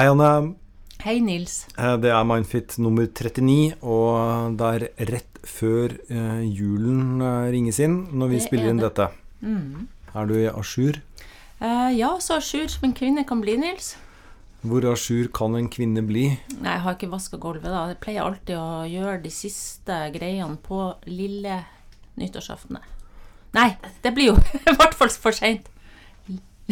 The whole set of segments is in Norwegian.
Hei, Anne. Hei, Nils. Eh, Det er Mindfit nummer 39, og det er rett før eh, julen eh, ringes inn når vi Det spiller er inn det. dette. Mm. Er du à jour? Uh, ja, så à jour som en kvinne kan bli, Nils. Hvor à jour kan en kvinne bli? Nei, jeg har ikke vaska gulvet, da. Jeg pleier alltid å gjøre de siste greiene på lille nyttårsaften. Nei, det blir jo i hvert fall for seint.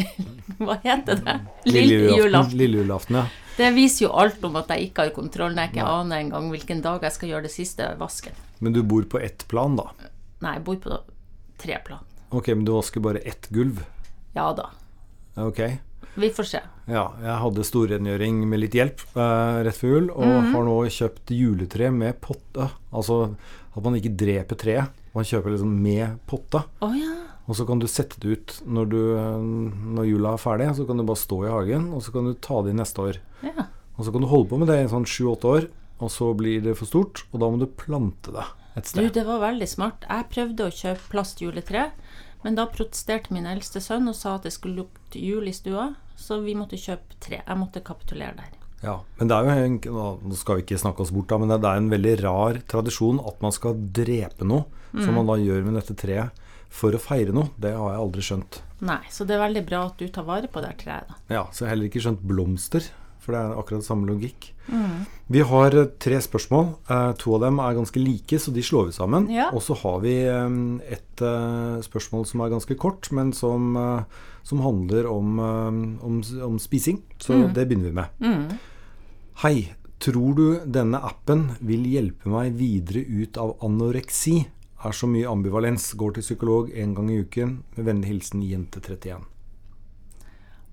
Hva heter det? Lille julaften. Lille julaften, ja. Det viser jo alt om at jeg ikke har kontroll når jeg ikke aner engang hvilken dag jeg skal gjøre det siste vasken. Men du bor på ett plan, da? Nei, jeg bor på tre plan. Ok, men du vasker bare ett gulv? Ja da. Ok. Vi får se. Ja, jeg hadde storrengjøring med litt hjelp eh, rett før jul, og Mhm. har nå kjøpt juletre med potte. Altså at man ikke dreper treet, man kjøper liksom med potte. Oh, ja. Og så kan du sette det ut når, du, når jula er ferdig. Så kan du bare stå i hagen, og så kan du ta det inn neste år. ja. Og så kan du holde på med det i sånn sju-åtte år, og så blir det for stort, og da må du plante det et sted. Du, det var veldig smart. Jeg prøvde å kjøpe plastjuletre, men da protesterte min eldste sønn og sa at det skulle lukte jul i stua, så vi måtte kjøpe tre. Jeg måtte kapitulere der. Ja, men det er jo en, Nå skal vi ikke snakke oss bort, da, men det er en veldig rar tradisjon at man skal drepe noe, som man da gjør med dette treet, for å feire noe. Det har jeg aldri skjønt. Nei, så det er veldig bra at du tar vare på det treet, da. Ja, Så jeg har heller ikke skjønt blomster, for det er akkurat samme logikk. Vi har eh, tre spørsmål. Eh, to av dem er ganske like, så de slår vi sammen. Ja. Og så har vi eh, et spørsmål som er ganske kort, men som, som handler om, om, om spising. Så det begynner vi med. Hei. Tror du denne appen vil hjelpe meg videre ut av anoreksi? Er så mye ambivalens. Går til psykolog en gang i uken. Med vennlig hilsen jente31.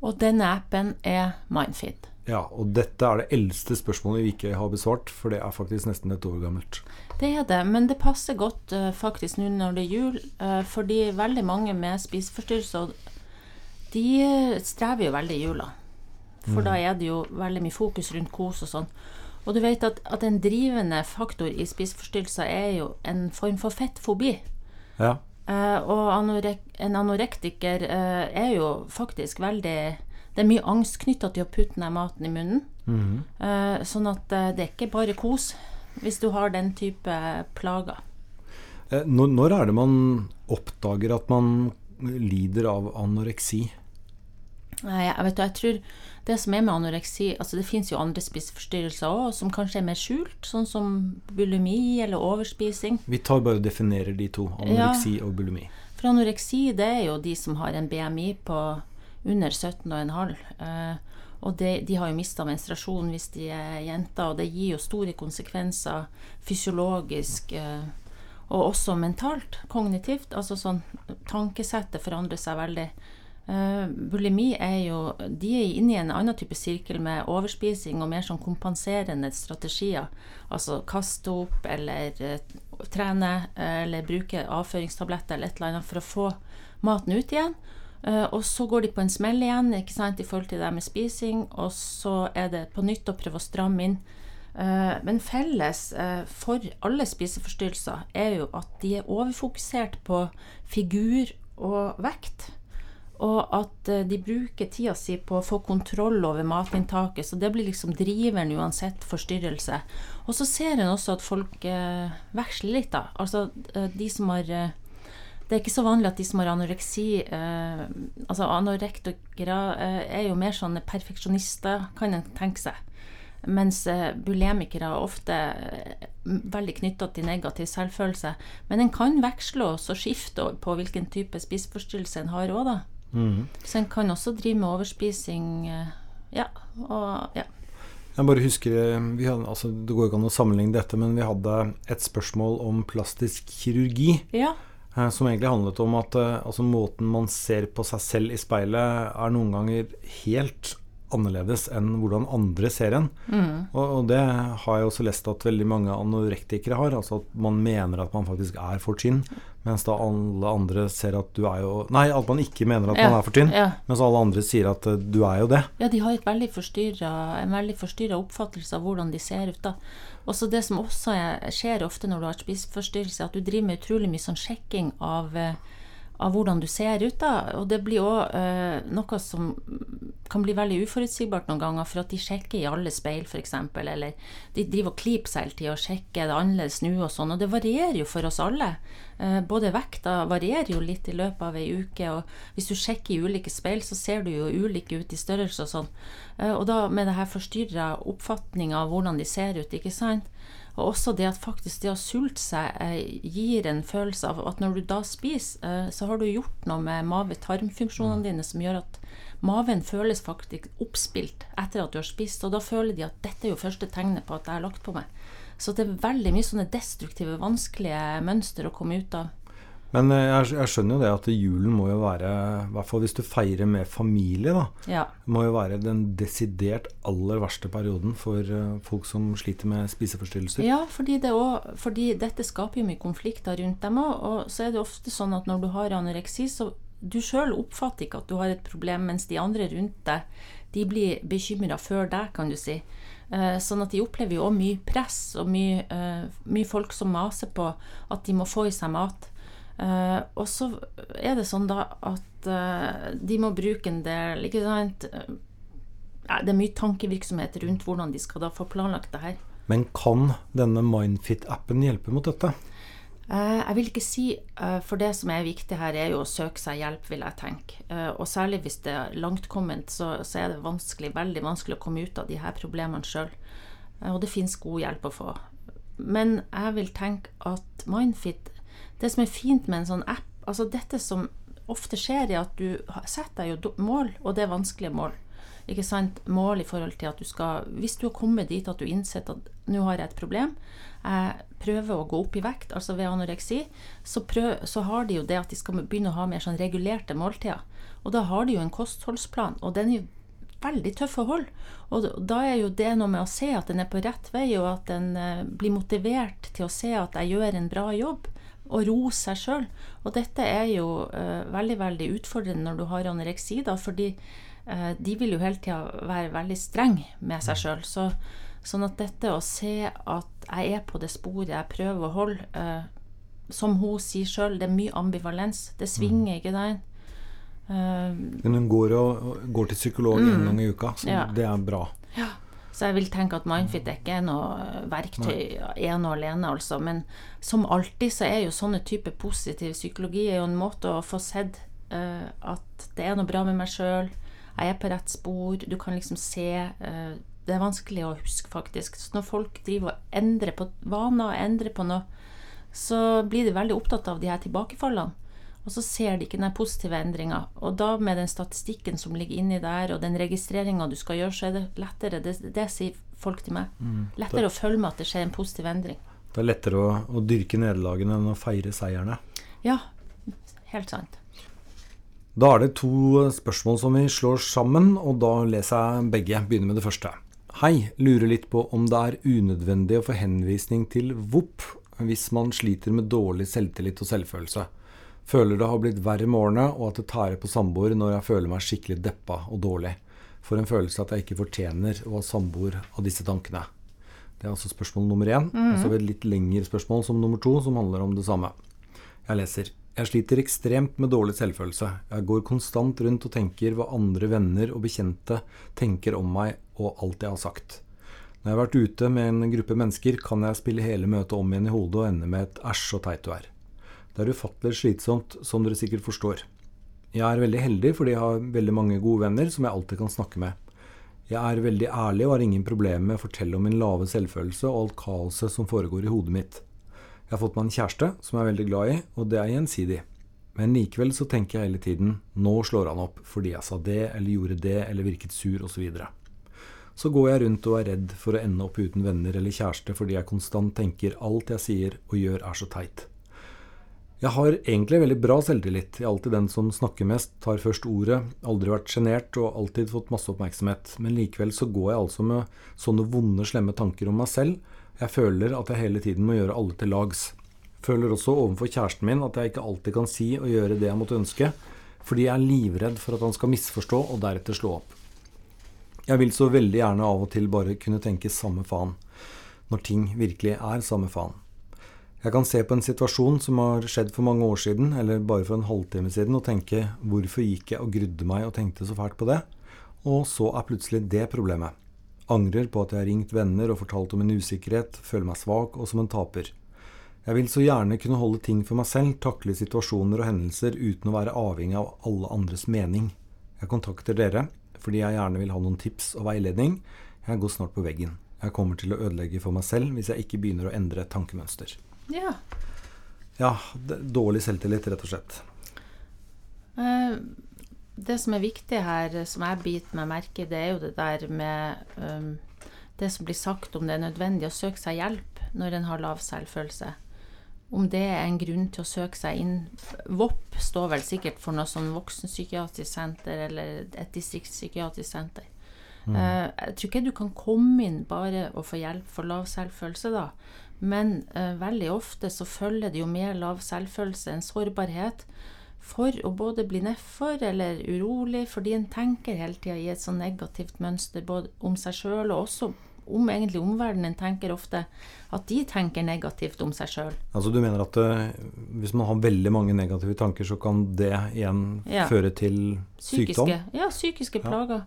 Og denne appen er Mindfeed. Ja, og dette er det eldste spørsmålet vi ikke har besvart, for det er faktisk nesten et år gammelt. Det er det, men det passer godt uh, faktisk nå når det er jul, uh, fordi veldig mange med spiseforstyrrelser de eh, strever jo veldig i jula. For da er det jo veldig mye fokus rundt kos og sånn. Og du vet at, at en drivende faktor i spiseforstyrrelser er jo en form for fettfobi. Ja. Eh, og anorek en anorektiker eh, er jo faktisk veldig Det er mye angst knytta til å putte ned maten i munnen. Eh, sånn at det er ikke bare kos hvis du har den type plager. Eh, Når, når er det man oppdager at man lider av anoreksi? Jeg vet jeg tror det som er med anoreksi altså Det fins jo andre spiseforstyrrelser òg, som kanskje er mer skjult, sånn som bulimi eller overspising. Vi tar bare og definerer de to. Anoreksi og bulimi. For anoreksi det er jo de som har en BMI på under 17,5. Eh, og de, de har jo mista menstruasjon hvis de er jenter, og det gir jo store konsekvenser fysiologisk eh, og også mentalt, kognitivt. Altså sånn Tankesettet forandrer seg veldig. Eh, bulimi er jo De er inne i en annen type sirkel med overspising og mer sånn kompenserende strategier. Altså kaste opp eller uh, trene eh, eller bruke avføringstabletter eller et eller annet for å få maten ut igjen. Uh, og så går de på en smell igjen ikke sant, i forhold til det med spising, og så er det på nytt å prøve å stramme inn. Men felles for alle spiseforstyrrelser er jo at de er overfokusert på figur og vekt. Og at eh, de bruker tida si på å få kontroll over matinntaket. Så det blir liksom driveren uansett forstyrrelse. Og så ser en også at folk eh, veksler litt, da. Altså eh, de som har eh, Det er ikke så vanlig at de som har anoreksi eh, Altså anorektikere eh, er jo mer sånne perfeksjonister, kan en tenke seg. Mens bulemikere er ofte veldig knytta til negativ selvfølelse. Men en kan veksle og skifte på hvilken type spiseforstyrrelse en har òg, da. Så en kan også drive med overspising. eh, Ja, og ja. Jeg bare husker eh, vi hadde, altså, Det går ikke an å sammenligne dette, men vi hadde et spørsmål om plastisk kirurgi. Ja, eh, Som egentlig handlet om at altså, måten man ser på seg selv i speilet, er noen ganger helt annerledes enn hvordan andre ser en. Og, og det har jeg også lest at veldig mange anorektikere har. Altså at man mener at man faktisk er for tynn, mens da alle andre ser at du er jo Nei, at man ikke mener at Ja, man er for tynn, ja. mens alle andre sier at eh, du er jo det. Ja, de har veldig en veldig forstyrra oppfattelse av hvordan de ser ut. da. Også det som også er, skjer ofte når du har spiseforstyrrelse, at du driver med utrolig mye sånn sjekking av, eh, av hvordan du ser ut. da, Og det blir òg eh, noe som kan bli veldig uforutsigbart noen ganger, for at de sjekker i alle speil, f.eks. Eller de driver og klyper seg hele tida og sjekker det annerledes nå og sånn. Og det varierer jo for oss alle. Eh, både vekta varierer jo litt i løpet av ei uke, og hvis du sjekker i ulike speil, så ser du jo ulike ut i størrelse og sånn. Eh, og da med det her forstyrra oppfatninga av hvordan de ser ut, ikke sant. Og også det at faktisk det å sulte seg eh, gir en følelse av at når du da spiser, eh, så har du gjort noe med mave-tarmfunksjonene dine som gjør at maven føles faktisk oppspilt etter at du har spist. Og da føler de at dette er jo første tegnet på at jeg har lagt på meg. Så det er veldig mye sånne destruktive, vanskelige mønster å komme ut av. Men eh, jeg, jeg, skjønner jo det at julen må jo være, i hvert fall hvis du feirer med familie, da, ja. må jo være den desidert aller verste perioden for uh, folk som sliter med spiseforstyrrelser. Ja, fordi, det også, fordi dette skaper jo mye konflikter rundt dem òg. Og så er det ofte sånn at når du har anoreksi, så du sjøl oppfatter ikke at du har et problem, mens de andre rundt deg de blir bekymra før deg, kan du si. Uh, sånn at de opplever jo òg mye press og mye, mye folk som maser på at de må få i seg mat. Uh, og så er det sånn da at uh, de må bruke en del ikke sant? Uh, det er mye tankevirksomhet rundt hvordan de skal da få planlagt det her. Men kan denne Mindfit-appen hjelpe mot dette? jeg vil ikke si For det som er viktig her, er jo å søke seg hjelp, vil jeg tenke. og særlig hvis det er langtkomment, så, så er det vanskelig, veldig vanskelig å komme ut av de her problemene sjøl. og det fins god hjelp å få. Men jeg vil tenke at Mindfit det som er fint med en sånn app altså Dette som ofte skjer, er at du setter deg jo mål, og det er vanskelige mål. Ikke sant? Mål i forhold til at du skal Hvis du har kommet dit at du innsett at nå har jeg et problem, jeg prøver å gå opp i vekt, altså ved anoreksi, så, prøv, så har de jo det at de skal begynne å ha mer sånn regulerte måltider. Og da har de jo en kostholdsplan, og den er jo veldig tøff å holde. Og da er jo det noe med å se at den er på rett vei, og at den eh, blir motivert til å se at jeg gjør en bra jobb å rose seg sjøl. Og dette er jo uh, veldig veldig utfordrende når du har anoreksi, da, fordi uh, de vil jo hele tida være veldig streng med seg sjøl. Så, sånn at dette å se at jeg er på det sporet jeg prøver å holde, uh, som hun sier sjøl, det er mye ambivalens. Det svinger, mm. ikke det? Men hun går, og, går til psykolog mm, en gang i uka, så ja. det er bra. Ja. Så jeg vil tenke at Mindfit er ikke noe verktøy ene og alene, altså. Men som alltid så er jo sånne type positiv psykologi er jo en måte å få sett uh, at det er noe bra med meg sjøl, jeg er på rett spor, du kan liksom se uh, Det er vanskelig å huske, faktisk. Så når folk driver og endrer på vaner, endrer på noe, så blir de veldig opptatt av de her tilbakefallene. Og så ser de ikke den positive endringa. Og da med den statistikken som ligger inni der, og den registreringa du skal gjøre, så er det lettere. Det, det sier folk til meg. Mm, lettere å følge med at det skjer en positiv endring. Det er lettere å, å dyrke nederlagene enn å feire seierne. Ja, helt sant. Da er det to spørsmål som vi slår sammen, og da leser jeg begge. Begynner med det første. Hei, lurer litt på om det er unødvendig å få henvisning til VOP hvis man sliter med dårlig selvtillit og selvfølelse. Føler det har blitt verre med årene, og at det tærer på samboer når jeg føler meg skikkelig deppa og dårlig. For en følelse at jeg ikke fortjener å ha samboer av disse tankene. Det er altså spørsmål nummer én. Mm. Og så har vi et litt lengre spørsmål som nummer to, som handler om det samme. Jeg leser. Jeg sliter ekstremt med dårlig selvfølelse. Jeg går konstant rundt og tenker hva andre venner og bekjente tenker om meg og alt jeg har sagt. Når jeg har vært ute med en gruppe mennesker, kan jeg spille hele møtet om igjen i hodet og ende med et æsj og teit du er. Det er ufattelig slitsomt, som dere sikkert forstår. Jeg er veldig heldig fordi jeg har veldig mange gode venner som jeg alltid kan snakke med. Jeg er veldig ærlig og har ingen problemer med å fortelle om min lave selvfølelse og alt kaoset som foregår i hodet mitt. Jeg har fått meg en kjæreste som jeg er veldig glad i, og det er gjensidig. Men likevel så tenker jeg hele tiden 'nå slår han opp fordi jeg sa det, eller gjorde det, eller virket sur', osv. Så, så går jeg rundt og er redd for å ende opp uten venner eller kjæreste fordi jeg konstant tenker alt jeg sier og gjør er så teit. Jeg har egentlig veldig bra selvtillit. Jeg er alltid den som snakker mest, tar først ordet, aldri vært sjenert og alltid fått masse oppmerksomhet. Men likevel så går jeg altså med sånne vonde, slemme tanker om meg selv. Jeg føler at jeg hele tiden må gjøre alle til lags. Føler også overfor kjæresten min at jeg ikke alltid kan si og gjøre det jeg måtte ønske, fordi jeg er livredd for at han skal misforstå og deretter slå opp. Jeg vil så veldig gjerne av og til bare kunne tenke samme faen, når ting virkelig er samme faen. Jeg kan se på en situasjon som har skjedd for mange år siden, eller bare for en halvtime siden, og tenke 'hvorfor gikk jeg og grudde meg og tenkte så fælt på det?' Og så er plutselig det problemet. Angrer på at jeg har ringt venner og fortalt om en usikkerhet, føler meg svak og som en taper. Jeg vil så gjerne kunne holde ting for meg selv, takle situasjoner og hendelser uten å være avhengig av alle andres mening. Jeg kontakter dere fordi jeg gjerne vil ha noen tips og veiledning. Jeg går snart på veggen. Jeg kommer til å ødelegge for meg selv hvis jeg ikke begynner å endre tankemønster. Ja. Ja, dårlig selvtillit, rett og slett. Eh, Det som er viktig her, som jeg biter meg merke i, det er jo det der med um, det som blir sagt om det er nødvendig å søke seg hjelp når en har lav selvfølelse. Om det er en grunn til å søke seg inn VOP står vel sikkert for noe sånn voksenpsykiatrisk senter eller et distriktspsykiatrisk senter. Eh, jeg tror ikke du kan komme inn bare og få hjelp for lav selvfølelse, da. Men eh, veldig ofte så følger det jo med lav selvfølelse en sårbarhet for å både bli nedfor eller urolig, fordi en tenker hele tida i et sånn negativt mønster både om seg sjøl og også om egentlig omverdenen. En tenker ofte at de tenker negativt om seg sjøl. Altså Du mener at uh, hvis man har veldig mange negative tanker, så kan det igjen Ja. føre til sykdom? Ja, psykiske plager.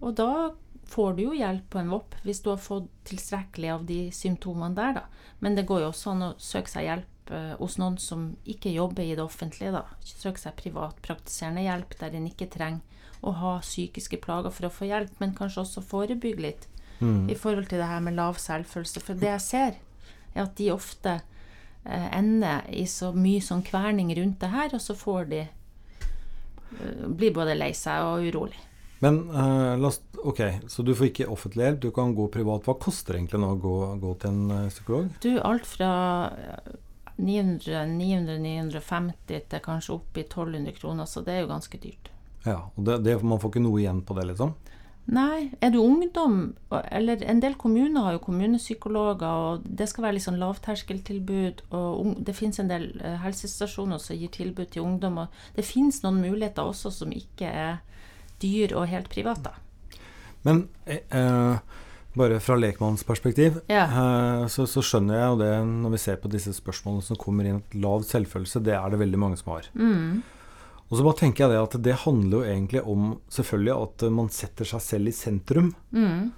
Og da får du jo hjelp på en VOP hvis du har fått tilstrekkelig av de symptomene der, da. Men det går jo også an å søke seg hjelp eh, hos noen som ikke jobber i det offentlige, da. Søke seg privatpraktiserende hjelp der en ikke trenger å ha psykiske plager for å få hjelp, men kanskje også forebygge litt i forhold til det her med lav selvfølelse. For det jeg ser, er at de ofte eh, ender i så mye sånn kverning rundt det her, og så får de eh, blir både lei seg og urolig. Men uh, last, ok, så du får ikke offentlig hjelp, du kan gå privat. Hva koster det egentlig nå å gå, gå til en eh, psykolog? Du, alt fra eh, 900, 900, 950 til kanskje opp i 1200 kroner, så det er jo ganske dyrt. Ja, og det, det, Man får ikke noe igjen på det, liksom? Nei, er du ungdom, eller en del kommuner har jo kommunepsykologer, og det skal være litt sånn lavterskeltilbud, og det finnes en del eh, helsestasjoner som gir tilbud til ungdom, og det finnes noen muligheter også som ikke er dyr og helt privat, da. Men eh, bare fra lekmannsperspektiv, Ja. eh, så, så skjønner jeg jo det når vi ser på disse spørsmålene som kommer inn, at lav selvfølelse, det er det veldig mange som har. Mm. Og så bare tenker jeg det at det handler jo egentlig om selvfølgelig at man setter seg selv i sentrum. Mm.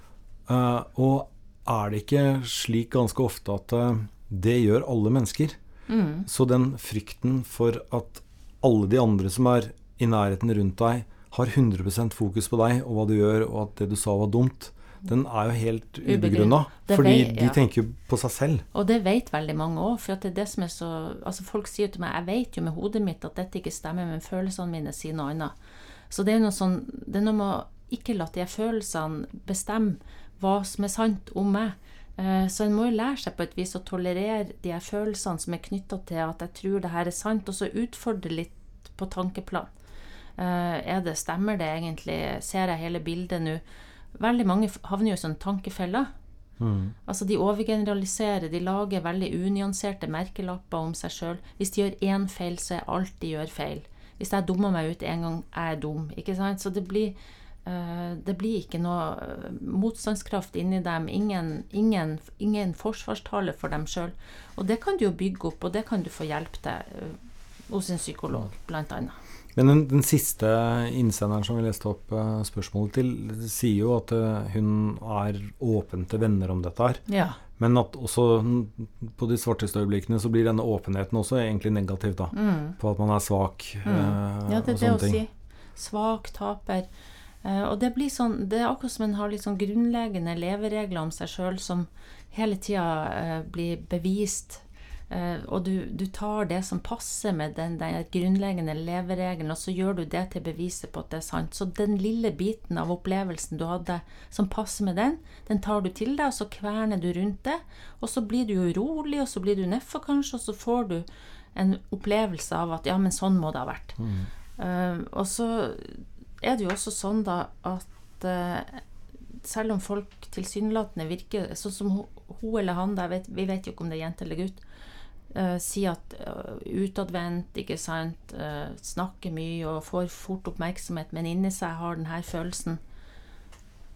Eh, og er det ikke slik ganske ofte at eh, det gjør alle mennesker? Mm. Så den frykten for at alle de andre som er i nærheten rundt deg, har 100% fokus på deg og hva du gjør, og at det du sa var dumt, den er jo helt ubegrunna. Fordi vei- de tenker jo på seg selv. Og det vet veldig mange òg, for at det er det som er så Altså Folk sier til meg jeg vet jo med hodet mitt at dette ikke stemmer, men følelsene mine sier noe annet. Så det er noe sånn Det er noe med å ikke la de følelsene bestemme hva som er sant om meg. Eh, Så en må jo lære seg på et vis å tolerere de følelsene som er knytta til at jeg tror det her er sant, og så utfordre litt på tankeplan. Eh, Er det, stemmer det egentlig? Ser jeg hele bildet nå? Veldig mange havner jo i sånne tankefeller. Altså De overgeneraliserer, de lager veldig unyanserte merkelapper om seg sjøl. Hvis de gjør én feil, så er alt de gjør feil. Hvis jeg dummer meg ut en gang, er jeg dum. ikke sant? Så det blir, uh, det blir ikke noe eh, motstandskraft inni dem. Ingen, ingen, ingen forsvarstale for dem sjøl. Og det kan du jo bygge opp, og det kan du få hjelp til uh, hos en psykolog, blant annet. Men den, den siste innsenderen som vi leste opp eh, spørsmålet til, sier jo at eh, hun er åpen til venner om dette her. Ja. Men at også mm, på de svarteste øyeblikkene så blir denne åpenheten også egentlig negativ, da. På at man er svak eh, Mm. Ja, det er det å ting. si. Svak, taper. Uh, og det blir sånn Det er akkurat som en har litt sånn grunnleggende leveregler om seg sjøl som hele tida uh, blir bevist. Eh, og du, du tar det som passer med den, den grunnleggende leveregelen, og så gjør du det til beviset på at det er sant. Så den lille biten av opplevelsen du hadde som passer med den, den tar du til deg, og så kverner du rundt det. Og så blir du urolig, og så blir du nedfor kanskje, og så får du en opplevelse av at ja, men sånn må det ha vært. Eh, og så er det jo også sånn da at uh, selv om folk tilsynelatende virker sånn som hun, eller han, vet, vi vet jo ikke om det er jente eller gutt, eh, si at uh, utadvendt, ikke sant, Uh, snakker mye og får fort oppmerksomhet, men inni seg har denne følelsen,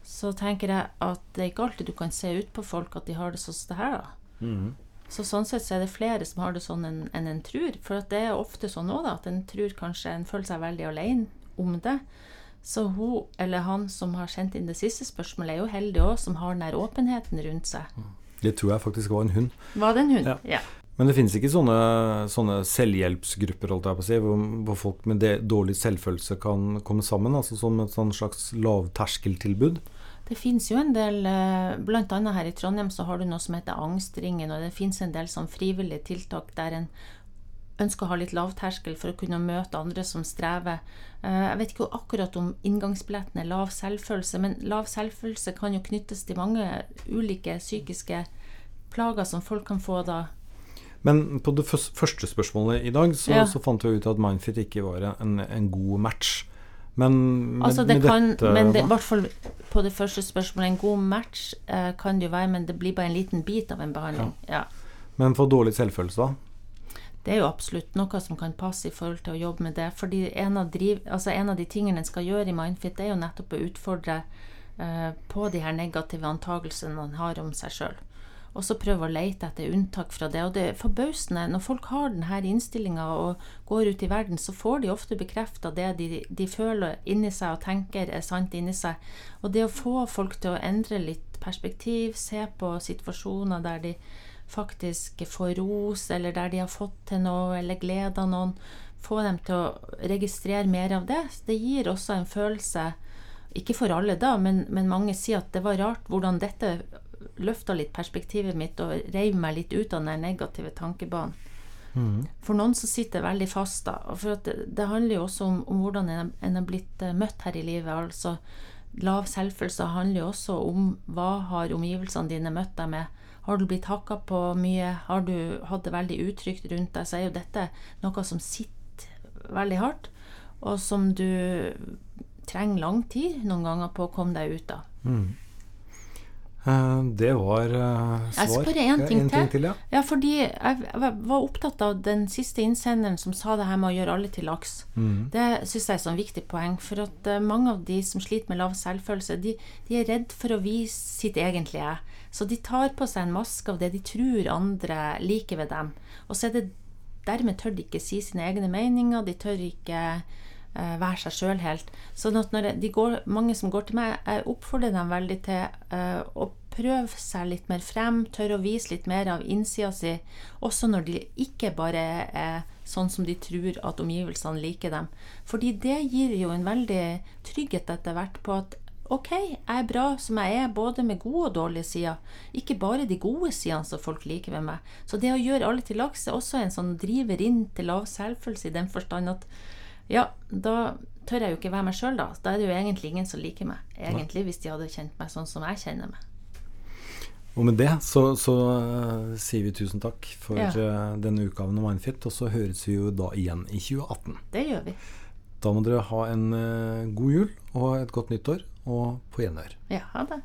så tenker jeg at det er ikke alltid du kan se ut på folk at de har det sånn som det her, da. Så sånn sett så er det flere som har det sånn enn en en tror. For det er ofte sånn òg, at en tror kanskje en føler seg veldig alene om det. Så hun eller han som har sendt inn det siste spørsmålet, er jo heldig òg, som har den der åpenheten rundt seg. Det tror jeg faktisk var en hund. Var det en hund? Ja. ja. Men det finnes ikke sånne, sånne selvhjelpsgrupper si, hvor, hvor folk med det, dårlig selvfølelse kan komme sammen? Altså som et sånn slags lavterskeltilbud? Det finnes jo en del, bl.a. blant annet her i Trondheim så har du noe som heter Angstringen, og det finnes en del sånn frivillige tiltak der en ønsker å ha litt lavterskel for å kunne møte andre som strever. Eh, Jeg vet ikke akkurat om inngangsbilletten er lav selvfølelse, men lav selvfølelse kan jo knyttes til mange ulike psykiske plager som folk kan få da. Men på det første spørsmålet i dag, så, Ja. så fant vi ut at Mindfit ikke var en, en god match. Men med, Altså det med kan, dette men det, i hvert fall på det første spørsmålet, en god match eh, kan det jo være, men det blir bare en liten bit av en behandling. Ja. Men for dårlig selvfølelse, da? Det er jo absolutt noe som kan passe i forhold til å jobbe med det. fordi en av, driv, altså en av de tingene en skal gjøre i Mindfit, det er jo nettopp å utfordre eh, på de her negative antakelsene man har om seg sjøl. Og så prøve å lete etter unntak fra det. Og det er forbausende. Når folk har denne innstillinga og går ut i verden, så får de ofte bekrefta det de, de føler inni seg og tenker er sant inni seg. Og det å få folk til å endre litt perspektiv, se på situasjoner der de faktisk får ros, eller der de har fått til noe, eller gleda noen. Få dem til å registrere mer av det. Det gir også en følelse, ikke for alle da, men, men mange sier at det var rart hvordan dette løfta litt perspektivet mitt og reiv meg litt ut av den negative tankebanen. For noen så sitter det veldig fast, da. For det, det handler jo også om, om hvordan en, en har blitt eh, møtt her i livet. altså Lav selvfølelse handler jo også om hva har omgivelsene dine møtt deg med. Har du blitt hakka på mye, har du hatt det veldig utrygt rundt deg, så er jo dette noe som sitter veldig hardt, og som du trenger lang tid noen ganger på å komme deg ut av. Eh, Det var eh, svar. Jeg spør en ting ja, ting til ja. Ja, fordi jeg var opptatt av den siste innsenderen som sa det her med å gjøre alle til laks. Det syns jeg er et sånn viktig poeng, for at eh, mange av de som sliter med lav selvfølelse, de, de er redd for å vise sitt egentlige. Så de tar på seg en maske av det de tror andre liker ved dem. Og så er det dermed tør de ikke si sine egne meninger, de tør ikke eh, være seg sjøl helt. Sånn at når de går, mange som går til meg, jeg oppfordrer dem veldig til eh, å prøve seg litt mer frem, tørre å vise litt mer av innsida si, også når de ikke bare er sånn som de tror at omgivelsene liker dem. Fordi det gir jo en veldig trygghet etter hvert på at ok, jeg er bra som jeg er, både med gode og dårlige sider. Ikke bare de gode sidene som folk liker ved meg. Så det å gjøre alle til laks er også en sånn driver inn til lav selvfølelse i den forstand at ja, da tør jeg jo ikke være meg sjøl, da. Da er det jo egentlig ingen som liker meg. Egentlig, hvis de hadde kjent meg sånn som jeg kjenner meg. Og med det så, så uh, sier vi tusen takk for Ja. uh, denne utgaven av Mindfit, og så høres vi jo da igjen i 2018. Det gjør vi. Da må dere ha en uh, god jul og et godt nyttår, og på gjenhør. Ja, ha det.